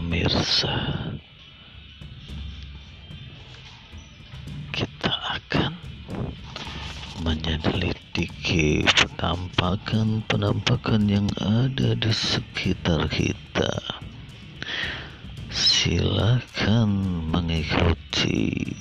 pemirsa. Kita akan menyelidiki penampakan-penampakan yang ada di sekitar kita. Silakan mengikuti